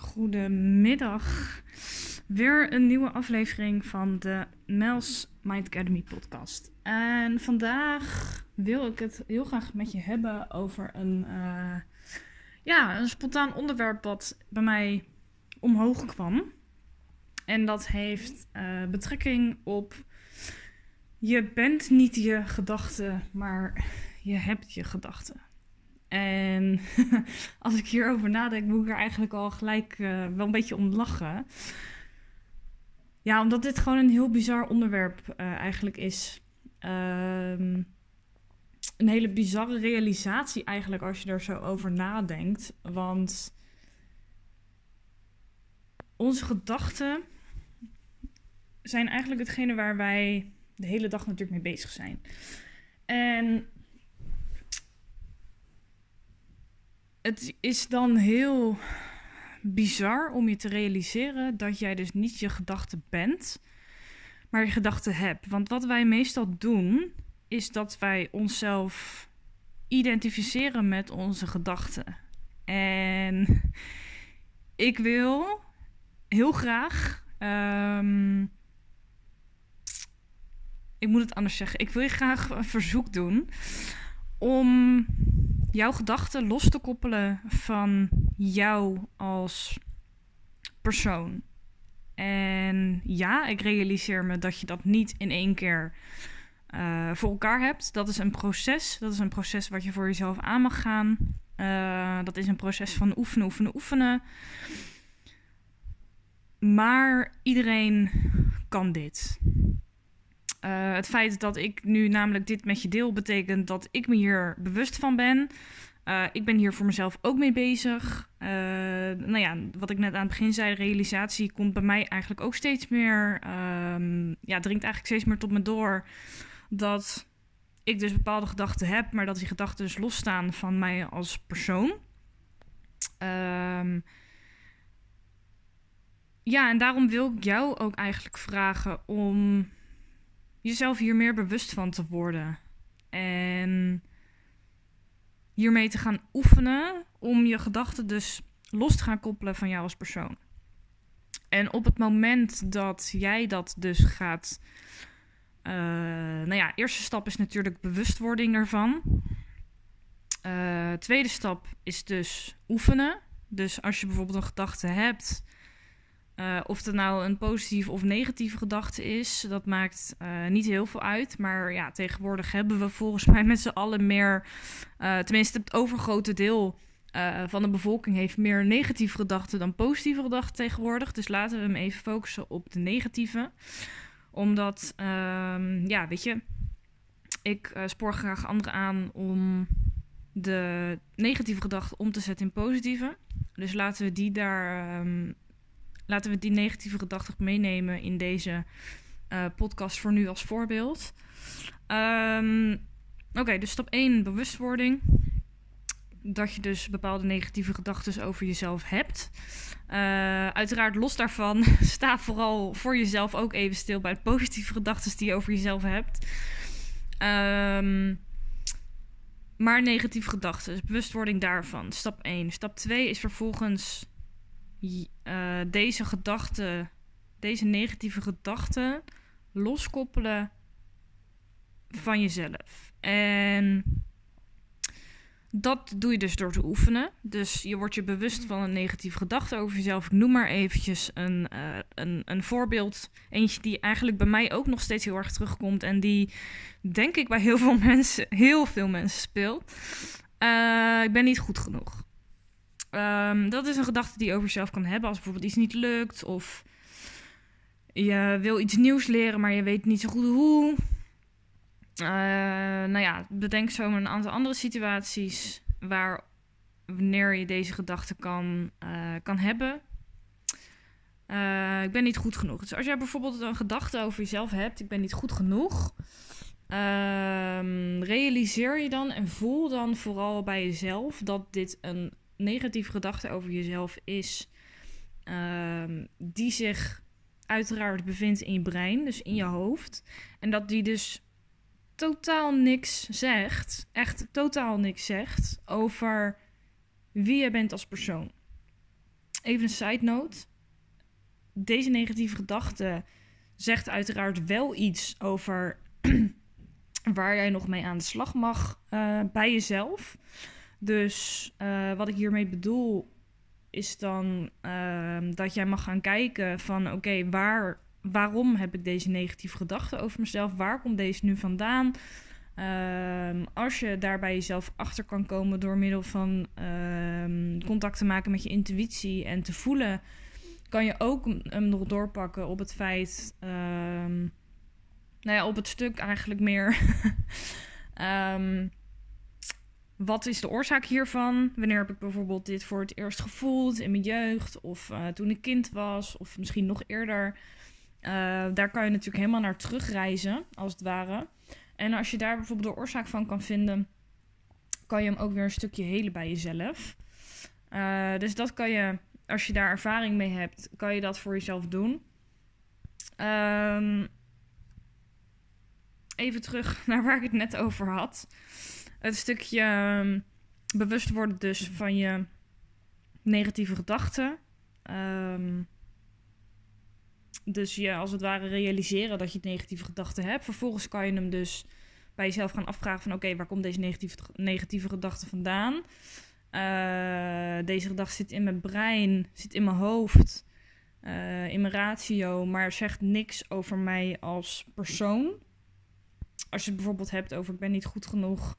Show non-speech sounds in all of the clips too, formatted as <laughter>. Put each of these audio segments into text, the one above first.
Goedemiddag. Weer een nieuwe aflevering van de Mel's Mind Academy podcast. En vandaag wil ik het heel graag met je hebben over een, uh, ja, een spontaan onderwerp wat bij mij omhoog kwam. En dat heeft uh, betrekking op je bent niet je gedachten, maar je hebt je gedachten. En <laughs> als ik hierover nadenk, moet ik er eigenlijk al gelijk uh, wel een beetje om lachen. Ja, omdat dit gewoon een heel bizar onderwerp uh, eigenlijk is. Um, een hele bizarre realisatie eigenlijk als je er zo over nadenkt. Want onze gedachten zijn eigenlijk hetgene waar wij de hele dag natuurlijk mee bezig zijn. En het is dan heel bizar om je te realiseren dat jij dus niet je gedachte bent, maar je gedachten hebt. Want wat wij meestal doen, is dat wij onszelf identificeren met onze gedachten. En ik wil heel graag. Um, ik moet het anders zeggen. Ik wil je graag een verzoek doen om jouw gedachten los te koppelen van jou als persoon. En ja, ik realiseer me dat je dat niet in één keer uh, voor elkaar hebt. Dat is een proces. Dat is een proces wat je voor jezelf aan mag gaan. Uh, dat is een proces van oefenen, oefenen, oefenen. Maar iedereen kan dit. Uh, het feit dat ik nu namelijk dit met je deel, betekent dat ik me hier bewust van ben. Uh, ik ben hier voor mezelf ook mee bezig. Uh, nou ja, wat ik net aan het begin zei, realisatie komt bij mij eigenlijk ook steeds meer. Um, ja, dringt eigenlijk steeds meer tot me door dat ik dus bepaalde gedachten heb, maar dat die gedachten dus losstaan van mij als persoon. Um, ja, en daarom wil ik jou ook eigenlijk vragen om jezelf hier meer bewust van te worden. En hiermee te gaan oefenen om je gedachten dus los te gaan koppelen van jou als persoon. En op het moment dat jij dat dus gaat. Uh, nou ja, eerste stap is natuurlijk bewustwording ervan. Uh, tweede stap is dus oefenen. Dus als je bijvoorbeeld een gedachte hebt, uh, of het nou een positieve of negatieve gedachte is, dat maakt uh, niet heel veel uit. Maar ja, tegenwoordig hebben we volgens mij met z'n allen meer, uh, tenminste het overgrote deel van de bevolking heeft meer negatieve gedachten dan positieve gedachten tegenwoordig. Dus laten we hem even focussen op de negatieve. Omdat, ehm, ja, weet je, ik spoor graag anderen aan om de negatieve gedachten om te zetten in positieve. Dus laten we die daar um, laten we die negatieve gedachten meenemen in deze uh, podcast voor nu als voorbeeld. Um, Oké, dus stap 1, bewustwording. Dat je dus bepaalde negatieve gedachten over jezelf hebt. Uh, uiteraard, los daarvan, <laughs> sta vooral voor jezelf ook even stil bij de positieve gedachten die je over jezelf hebt. Um, maar negatieve gedachten, dus bewustwording daarvan. Stap 1. Stap 2 is vervolgens uh, deze gedachten, deze negatieve gedachten loskoppelen van jezelf. En dat doe je dus door te oefenen. Dus je wordt je bewust van een negatieve gedachte over jezelf. Ik noem maar eventjes een, uh, een, een voorbeeld. Eentje die eigenlijk bij mij ook nog steeds heel erg terugkomt. En die denk ik bij heel veel <laughs> mensen, heel veel mensen speelt. Uh, ik ben niet goed genoeg. Um, dat is een gedachte die je over jezelf kan hebben als bijvoorbeeld iets niet lukt of je wil iets nieuws leren, maar je weet niet zo goed hoe. Uh, nou ja, bedenk zo een aantal andere situaties waar wanneer je deze gedachte kan, uh, kan hebben. Uh, ik ben niet goed genoeg. Dus als jij bijvoorbeeld een gedachte over jezelf hebt, ik ben niet goed genoeg. Um, realiseer je dan en voel dan vooral bij jezelf dat dit een negatieve gedachte over jezelf is, um, die zich uiteraard bevindt in je brein, dus in je hoofd. En dat die dus totaal niks zegt, echt totaal niks zegt over wie je bent als persoon. even een side note. Deze negatieve gedachte zegt uiteraard wel iets over <clears throat> waar jij nog mee aan de slag mag uh, bij jezelf. Dus uh, wat ik hiermee bedoel is dan uh, dat jij mag gaan kijken van oké, waar, waarom heb ik deze negatieve gedachten over mezelf? Waar komt deze nu vandaan? Um, als je daar bij jezelf achter kan komen door middel van um, contact te maken met je intuïtie en te voelen, kan je ook hem nog doorpakken op het feit, nou ja, op het stuk eigenlijk meer. <laughs> wat is de oorzaak hiervan? Wanneer heb ik bijvoorbeeld dit voor het eerst gevoeld in mijn jeugd of uh, toen ik kind was of misschien nog eerder? Uh, daar kan je natuurlijk helemaal naar terugreizen, als het ware. En als je daar bijvoorbeeld de oorzaak van kan vinden, kan je hem ook weer een stukje helen bij jezelf. Uh, dus dat kan je, als je daar ervaring mee hebt, kan je dat voor jezelf doen. Um, even terug <laughs> naar waar ik het net over had. Het stukje um, bewust worden dus van je negatieve gedachten. Um, dus je als het ware realiseren dat je negatieve gedachten hebt. Vervolgens kan je hem dus bij jezelf gaan afvragen van... oké, waar komt deze negatieve, negatieve gedachte vandaan? Uh, deze gedachte zit in mijn brein, zit in mijn hoofd, uh, in mijn ratio... maar zegt niks over mij als persoon. Als je het bijvoorbeeld hebt over ik ben niet goed genoeg...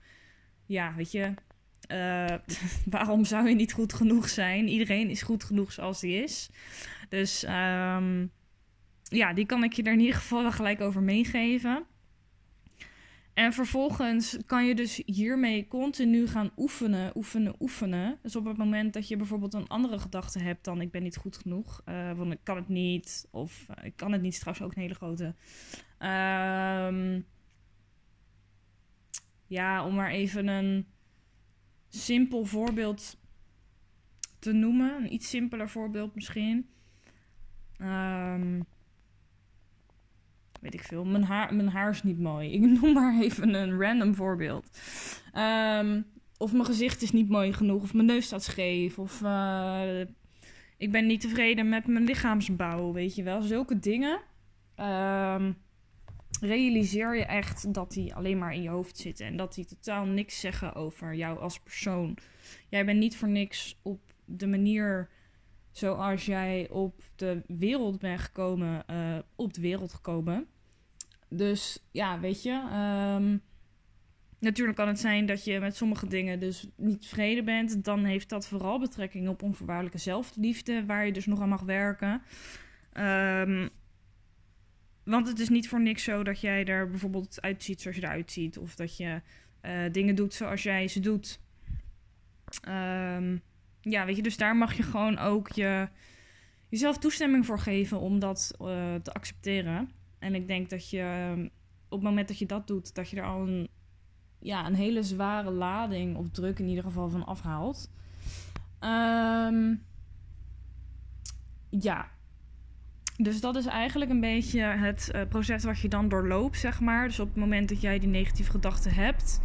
ja, weet je... Uh, <laughs> waarom zou je niet goed genoeg zijn? Iedereen is goed genoeg zoals hij is. Dus... Um, ja, die kan ik je er in ieder geval wel gelijk over meegeven. En vervolgens kan je dus hiermee continu gaan oefenen, oefenen, oefenen. Dus op het moment dat je bijvoorbeeld een andere gedachte hebt dan ik ben niet goed genoeg, uh, want ik kan het niet, of uh, ik kan het niet, trouwens ook een hele grote. Um, ja, om maar even een simpel voorbeeld te noemen, een iets simpeler voorbeeld misschien. Um, weet ik veel. Mijn haar, mijn haar is niet mooi. <laughs> Ik noem maar even een random voorbeeld. Um, of mijn gezicht is niet mooi genoeg. Of mijn neus staat scheef. Of uh, ik ben niet tevreden met mijn lichaamsbouw. Weet je wel. Zulke dingen. Um, realiseer je echt dat die alleen maar in je hoofd zitten. En dat die totaal niks zeggen over jou als persoon. Jij bent niet voor niks op de manier zoals jij op de wereld bent gekomen, uh, op de wereld gekomen. Dus ja, weet je. Um, natuurlijk kan het zijn dat je met sommige dingen dus niet tevreden bent. Dan heeft dat vooral betrekking op onvoorwaardelijke zelfliefde, waar je dus nog aan mag werken. Um, want het is niet voor niks zo dat jij er bijvoorbeeld uitziet zoals je eruit ziet. Of dat je uh, dingen doet zoals jij ze doet. Um, ja, weet je, dus daar mag je gewoon ook je, jezelf toestemming voor geven om dat uh, te accepteren. En ik denk dat je ehm, op het moment dat je dat doet, dat je er al een, ja, een hele zware lading of druk in ieder geval van afhaalt. Um, ja. Dus dat is eigenlijk een beetje het uh, proces wat je dan doorloopt, zeg maar. Dus op het moment dat jij die negatieve gedachten hebt,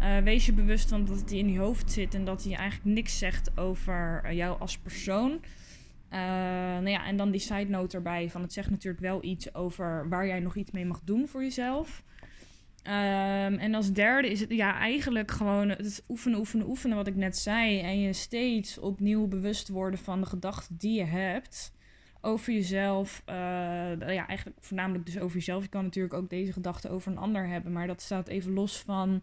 uh, wees je bewust van dat die in je hoofd zit en dat hij eigenlijk niks zegt over uh, jou als persoon. Uh, nou ja, en dan die side note erbij van het zegt natuurlijk wel iets over waar jij nog iets mee mag doen voor jezelf. Um, en als derde is het ja, eigenlijk gewoon het oefenen, oefenen, oefenen wat ik net zei. En je steeds opnieuw bewust worden van de gedachten die je hebt over jezelf. Uh, ja, eigenlijk voornamelijk dus over jezelf. Je kan natuurlijk ook deze gedachten over een ander hebben. Maar dat staat even los van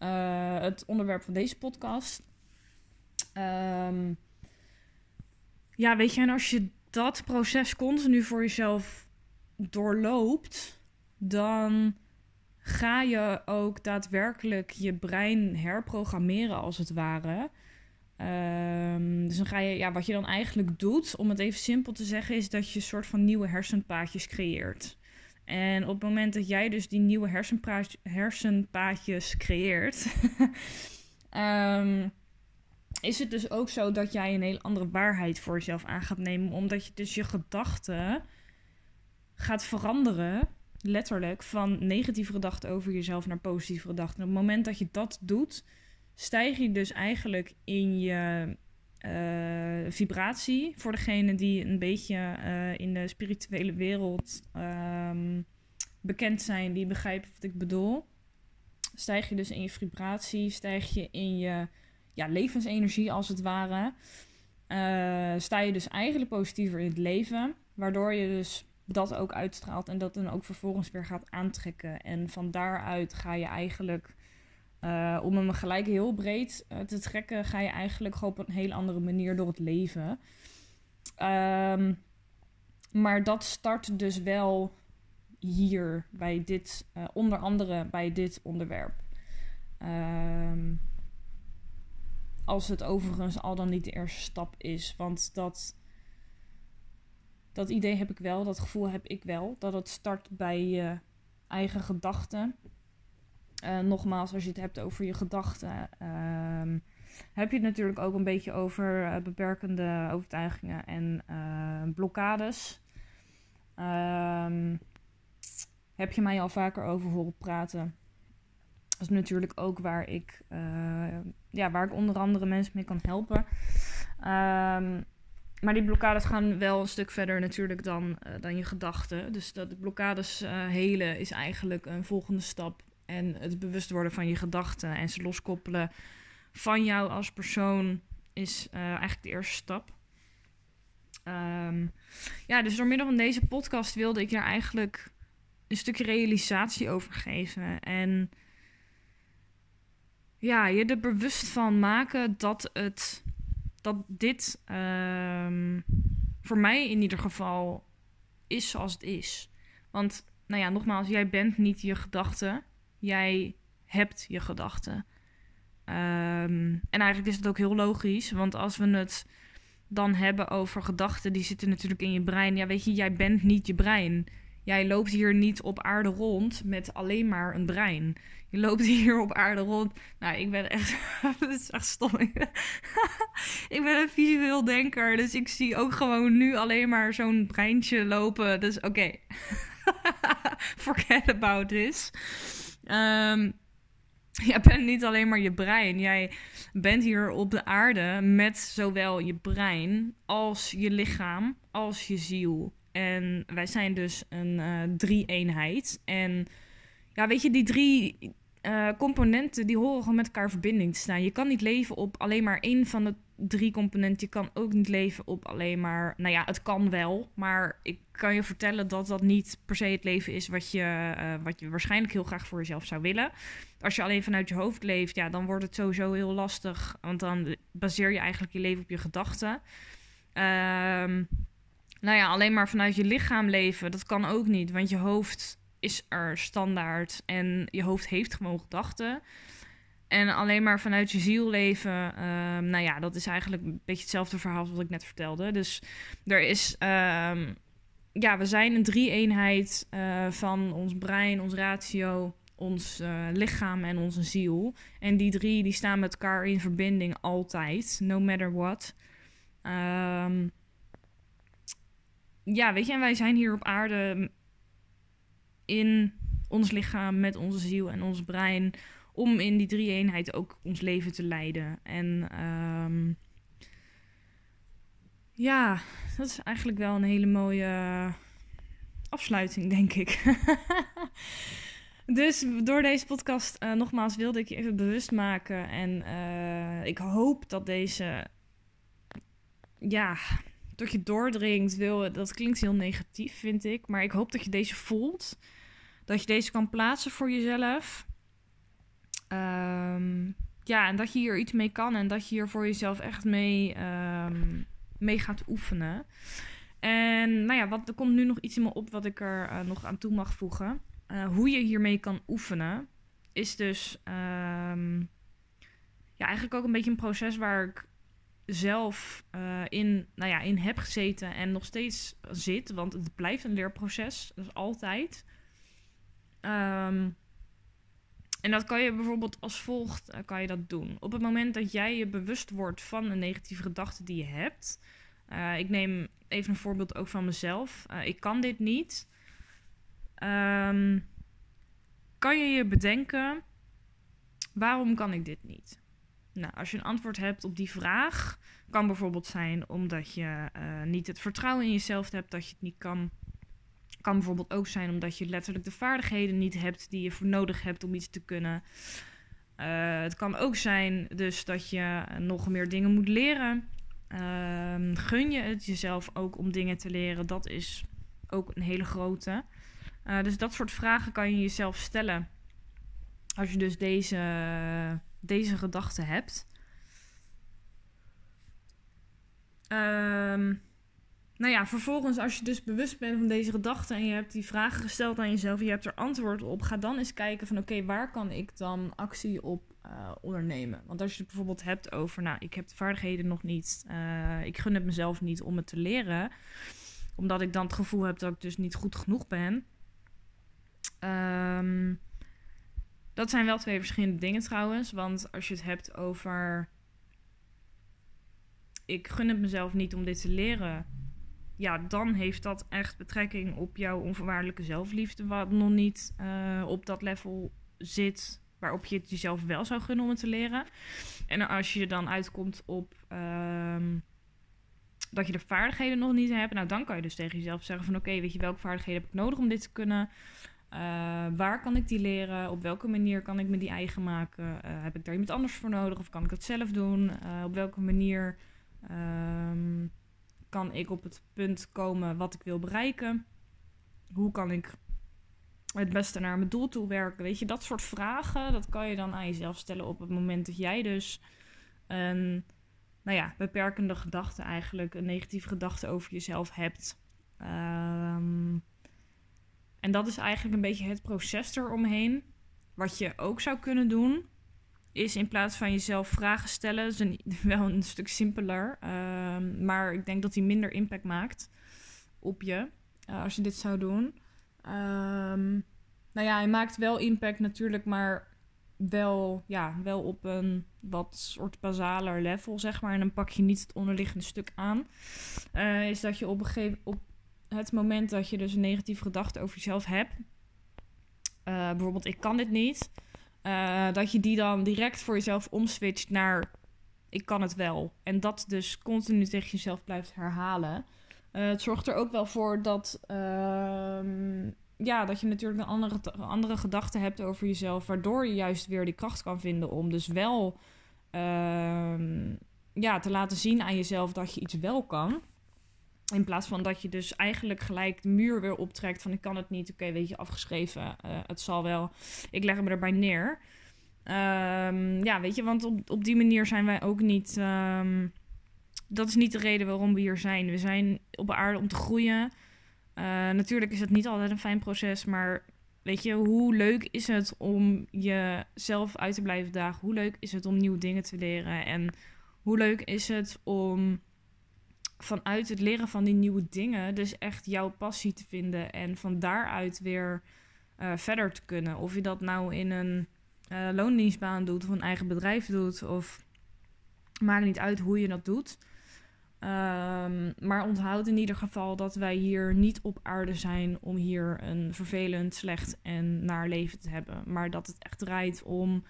uh, het onderwerp van deze podcast. Um, ja, weet je, en als je dat proces continu voor jezelf doorloopt, dan ga je ook daadwerkelijk je brein herprogrammeren, als het ware. Um, dus dan ga je, ja, wat je dan eigenlijk doet, om het even simpel te zeggen, is dat je een soort van nieuwe hersenpaadjes creëert. En op het moment dat jij dus die nieuwe hersenpaadjes creëert, um, <laughs> is het dus ook zo dat jij een hele andere waarheid voor jezelf aan gaat nemen. Omdat je dus je gedachten gaat veranderen, letterlijk, van negatieve gedachten over jezelf naar positieve gedachten. En op het moment dat je dat doet, stijg je dus eigenlijk in je vibratie. Voor degene die een beetje in de spirituele wereld ehm, bekend zijn, die begrijpen wat ik bedoel. Stijg je dus in je vibratie, stijg je in je ja, levensenergie als het ware. sta je dus eigenlijk positiever in het leven, waardoor je dus dat ook uitstraalt en dat dan ook vervolgens weer gaat aantrekken. En van daaruit ga je eigenlijk, uh, om hem gelijk heel breed uh, te trekken, ga je eigenlijk gewoon op een hele andere manier door het leven. Um, maar dat start dus wel hier bij dit, uh, onder andere bij dit onderwerp. Um, als het overigens al dan niet de eerste stap is, want dat dat idee heb ik wel, dat gevoel heb ik wel. Dat het start bij je eigen gedachten. Uh, nogmaals, als je het hebt over je gedachten, um, heb je het natuurlijk ook een beetje over uh, beperkende overtuigingen en uh, blokkades. Um, heb je mij al vaker over horen praten? Dat is natuurlijk ook waar ik, ja, waar ik onder andere mensen mee kan helpen. Um, maar die blokkades gaan wel een stuk verder natuurlijk dan, dan je gedachten. Dus dat de blokkades uh, helen is eigenlijk een volgende stap. En het bewust worden van je gedachten en ze loskoppelen van jou als persoon is uh, eigenlijk de eerste stap. Um, ja, dus door middel van deze podcast wilde ik je eigenlijk een stukje realisatie over geven. En ja, je er bewust van maken dat het dat dit um, voor mij in ieder geval is zoals het is. Want, nou ja, nogmaals, jij bent niet je gedachten. Jij hebt je gedachten. Um, en eigenlijk is het ook heel logisch, want als we het dan hebben over gedachten, die zitten natuurlijk in je brein. Ja, weet je, jij bent niet je brein. Jij loopt hier niet op aarde rond met alleen maar een brein. Je loopt hier op aarde rond. Nou, ik ben echt. <laughs> dat is echt stom. <laughs> ik ben een visueel denker. Dus ik zie ook gewoon nu alleen maar zo'n breintje lopen. Dus oké. <laughs> Forget about this. Um, <laughs> jij bent niet alleen maar je brein. Jij bent hier op de aarde met zowel je brein als je lichaam als je ziel. En wij zijn dus een uh, drie-eenheid. En ja, weet je, die drie uh, componenten die horen gewoon met elkaar in verbinding te staan. Je kan niet leven op alleen maar één van de drie componenten. Je kan ook niet leven op alleen maar. Nou ja, het kan wel. Maar ik kan je vertellen dat dat niet per se het leven is wat je, uh, wat je waarschijnlijk heel graag voor jezelf zou willen. Als je alleen vanuit je hoofd leeft, ja, dan wordt het sowieso heel lastig. Want dan baseer je eigenlijk je leven op je gedachten. Ehm nou ja, alleen maar vanuit je lichaam leven, dat kan ook niet. Want je hoofd is er standaard en je hoofd heeft gewoon gedachten. En alleen maar vanuit je ziel leven, um, nou ja, dat is eigenlijk een beetje hetzelfde verhaal als wat ik net vertelde. Dus er is, um, ja, we zijn een drie-eenheid uh, van ons brein, ons ratio, ons uh, lichaam en onze ziel. En die drie, die staan met elkaar in verbinding altijd, no matter what. Um, ja, weet je, en wij zijn hier op aarde in ons lichaam, met onze ziel en ons brein, om in die drie eenheid ook ons leven te leiden. En um, ja, dat is eigenlijk wel een hele mooie afsluiting, denk ik. <laughs> dus door deze podcast, uh, nogmaals, wilde ik je even bewust maken. En uh, ik hoop dat deze, ja, tot je doordringt, wil, dat klinkt heel negatief, vind ik. Maar ik hoop dat je deze voelt. Dat je deze kan plaatsen voor jezelf. Um, ja, en dat je hier iets mee kan. En dat je hier voor jezelf echt mee, um, mee gaat oefenen. En nou ja, wat, er komt nu nog iets in me op wat ik er uh, nog aan toe mag voegen. Uh, hoe je hiermee kan oefenen, is dus um, ja, eigenlijk ook een beetje een proces waar ik zelf uh, in, nou ja, in heb gezeten en nog steeds zit. Want het blijft een leerproces. Dat is altijd. Um, en dat kan je bijvoorbeeld als volgt uh, kan je dat doen. Op het moment dat jij je bewust wordt van een negatieve gedachte die je hebt. Uh, ik neem even een voorbeeld ook van mezelf. ik kan dit niet. Um, kan je je bedenken, waarom kan ik dit niet? Nou, als je een antwoord hebt op die vraag, kan bijvoorbeeld zijn omdat je eh, niet het vertrouwen in jezelf hebt dat je het niet kan. Kan bijvoorbeeld ook zijn omdat je letterlijk de vaardigheden niet hebt die je voor nodig hebt om iets te kunnen. Uh, het kan ook zijn dus dat je nog meer dingen moet leren. Uh, gun je het jezelf ook om dingen te leren? Dat is ook een hele grote. Uh, dus dat soort vragen kan je jezelf stellen. Als je dus deze, deze gedachten hebt. Um, nou ja, vervolgens als je dus bewust bent van deze gedachten en je hebt die vragen gesteld aan jezelf, je hebt er antwoord op, ga dan eens kijken van oké, waar kan ik dan actie op uh, ondernemen? Want als je het bijvoorbeeld hebt over, nou, ik heb de vaardigheden nog niet, uh, ik gun het mezelf niet om het te leren, omdat ik dan het gevoel heb dat ik dus niet goed genoeg ben. Um, dat zijn wel twee verschillende dingen trouwens, want als je het hebt over, ik gun het mezelf niet om dit te leren ja, dan heeft dat echt betrekking op jouw onvoorwaardelijke zelfliefde, wat nog niet uh, op dat level zit waarop je het jezelf wel zou gunnen om het te leren. En als je dan uitkomt op um, dat je de vaardigheden nog niet hebt, nou dan kan je dus tegen jezelf zeggen van oké, weet je welke vaardigheden heb ik nodig om dit te kunnen? Uh, waar kan ik die leren? Op welke manier kan ik me die eigen maken? Uh, heb ik daar iemand anders voor nodig of kan ik het zelf doen? op welke manier um, kan ik op het punt komen wat ik wil bereiken? Hoe kan ik het beste naar mijn doel toe werken? Weet je, dat soort vragen, dat kan je dan aan jezelf stellen op het moment dat jij dus een, nou ja, beperkende gedachte eigenlijk, een negatieve gedachte over jezelf hebt. Um, en dat is eigenlijk een beetje het proces eromheen. Wat je ook zou kunnen doen, is in plaats van jezelf vragen stellen, is <laughs> wel een stuk simpeler. Um, maar ik denk dat die minder impact maakt op je uh, als je dit zou doen. Um, nou ja, hij maakt wel impact natuurlijk, maar wel, ja, wel op een wat soort basaler level, zeg maar. En dan pak je niet het onderliggende stuk aan. Uh, is dat je op een gegeven op het moment dat je dus een negatieve gedachte over jezelf hebt. Uh, bijvoorbeeld, ik kan dit niet uh, dat je die dan direct voor jezelf omswitcht naar ik kan het wel. En dat dus continu tegen jezelf blijft herhalen. Uh, het zorgt er ook wel voor dat, uh, ja, dat je natuurlijk een andere, andere gedachte hebt over jezelf. Waardoor je juist weer die kracht kan vinden om dus wel ehm, ja, te laten zien aan jezelf dat je iets wel kan. In plaats van dat je dus eigenlijk gelijk de muur weer optrekt van ik kan het niet. Oké, weet je, afgeschreven. Uh, het zal wel. Ik leg me erbij neer. Um, ja, weet je, want op, op die manier zijn wij ook niet... Um, dat is niet de reden waarom we hier zijn. We zijn op aarde om te groeien. Uh, natuurlijk is het niet altijd een fijn proces, maar weet je, hoe leuk is het om jezelf uit te blijven dagen? Hoe leuk is het om nieuwe dingen te leren? En hoe leuk is het om vanuit het leren van die nieuwe dingen, dus echt jouw passie te vinden en van daaruit weer uh, verder te kunnen. Of je dat nou in een uh, loondienstbaan doet of een eigen bedrijf doet, of maakt niet uit hoe je dat doet. Um, maar onthoud in ieder geval dat wij hier niet op aarde zijn om hier een vervelend, slecht en naar leven te hebben. Maar dat het echt draait om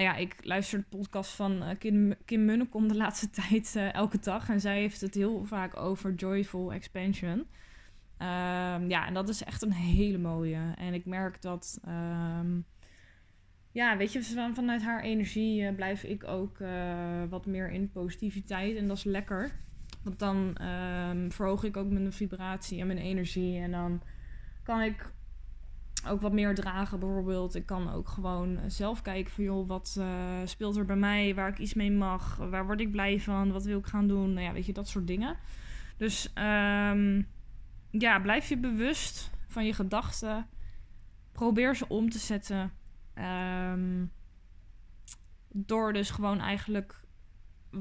nou ja, ik luister de podcast van uh, Kim, Kim Munnekom de laatste <laughs> tijd uh, elke dag. En zij heeft het heel vaak over joyful expansion. Um, ja, en dat is echt een hele mooie. En ik merk dat, um, ja, weet je, van, vanuit haar energie uh, blijf ik ook wat meer in positiviteit. En dat is lekker. Want dan um, verhoog ik ook mijn vibratie en mijn energie. En dan kan ik ook wat meer dragen bijvoorbeeld. Ik kan ook gewoon zelf kijken van joh, wat uh, speelt er bij mij, waar ik iets mee mag, waar word ik blij van, wat wil ik gaan doen, nou ja, weet je, dat soort dingen. Dus um, ja, blijf je bewust van je gedachten. Probeer ze om te zetten. Um, door dus gewoon eigenlijk,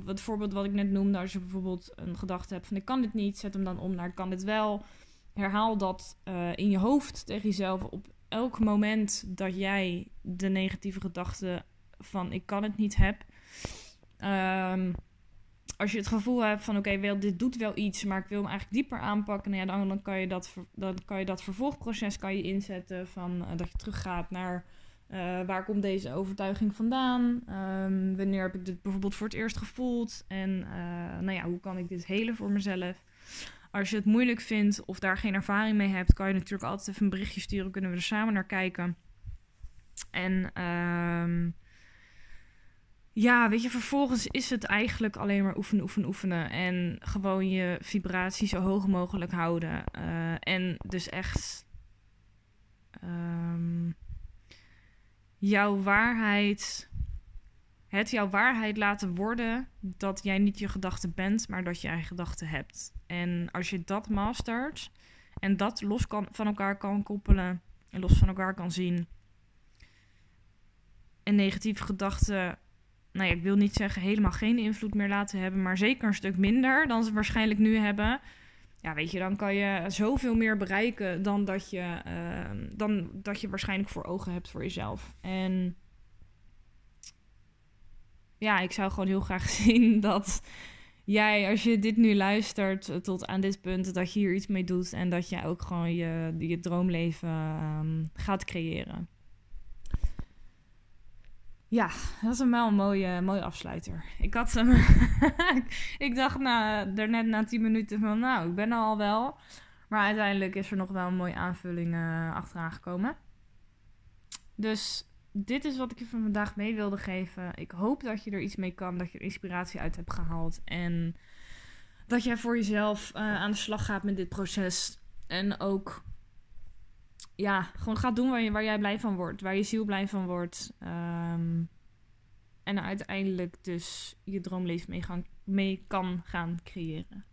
het voorbeeld wat ik net noemde, als je bijvoorbeeld een gedachte hebt van ik kan dit niet, zet hem dan om naar ik kan dit wel herhaal dat uh, in je hoofd tegen jezelf op elk moment dat jij de negatieve gedachte van ik kan het niet heb. Um, als je het gevoel hebt van oké, dit doet wel iets, maar ik wil hem eigenlijk dieper aanpakken, nou ja, dan, kan je dat, dan kan je dat vervolgproces kan je inzetten van uh, dat je teruggaat naar Uh, waar komt deze overtuiging vandaan? Ehm, wanneer heb ik dit bijvoorbeeld voor het eerst gevoeld? En nou ja, hoe kan ik dit helen voor mezelf? Als je het moeilijk vindt of daar geen ervaring mee hebt, kan je natuurlijk altijd even een berichtje sturen. Kunnen we er samen naar kijken. En um, ja, weet je, vervolgens is het eigenlijk alleen maar oefenen, oefenen, oefenen. En gewoon je vibratie zo hoog mogelijk houden. Uh, en dus echt um, jouw waarheid, het jouw waarheid laten worden dat jij niet je gedachte bent, maar dat je eigen gedachten hebt. En als je dat mastert en dat los kan, van elkaar kan koppelen en los van elkaar kan zien. En negatieve gedachten, nou ja, ik wil niet zeggen helemaal geen invloed meer laten hebben, maar zeker een stuk minder dan ze waarschijnlijk nu hebben ja, weet je, dan kan je zoveel meer bereiken dan dat je, uh, dan dat je waarschijnlijk voor ogen hebt voor jezelf. En ja, ik zou gewoon heel graag <laughs> zien dat jij, als je dit nu luistert tot aan dit punt, dat je hier iets mee doet en dat jij ook gewoon je, je droomleven um, gaat creëren. Ja, dat is wel een mooie, mooie afsluiter. Ik had hem. <laughs> ik dacht na, daarnet na 10 minuten van, nou, ik ben al wel. Maar uiteindelijk is er nog wel een mooie aanvulling uh, achteraan gekomen. Dus dit is wat ik je van vandaag mee wilde geven. Ik hoop dat je er iets mee kan, dat je er inspiratie uit hebt gehaald. En dat jij voor jezelf uh, aan de slag gaat met dit proces. En ook ja, gewoon gaat doen waar, jij blij van wordt. Waar je ziel blij van wordt. Um, en uiteindelijk dus je droomleven mee, gaan, mee kan gaan creëren.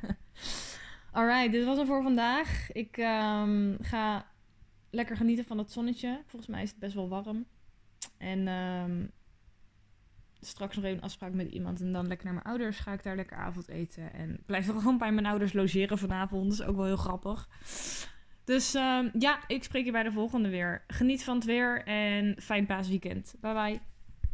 <laughs> Alright, dit was het voor vandaag. Ik um, ga lekker genieten van het zonnetje. Volgens mij is het best wel warm. En um, straks nog even een afspraak met iemand. En dan lekker naar mijn ouders. Ga ik daar lekker avondeten. En blijf gewoon bij mijn ouders logeren vanavond. Dat is ook wel heel grappig. Dus uh, ja, ik spreek je bij de volgende weer. Geniet van het weer en fijn paasweekend. Bye bye.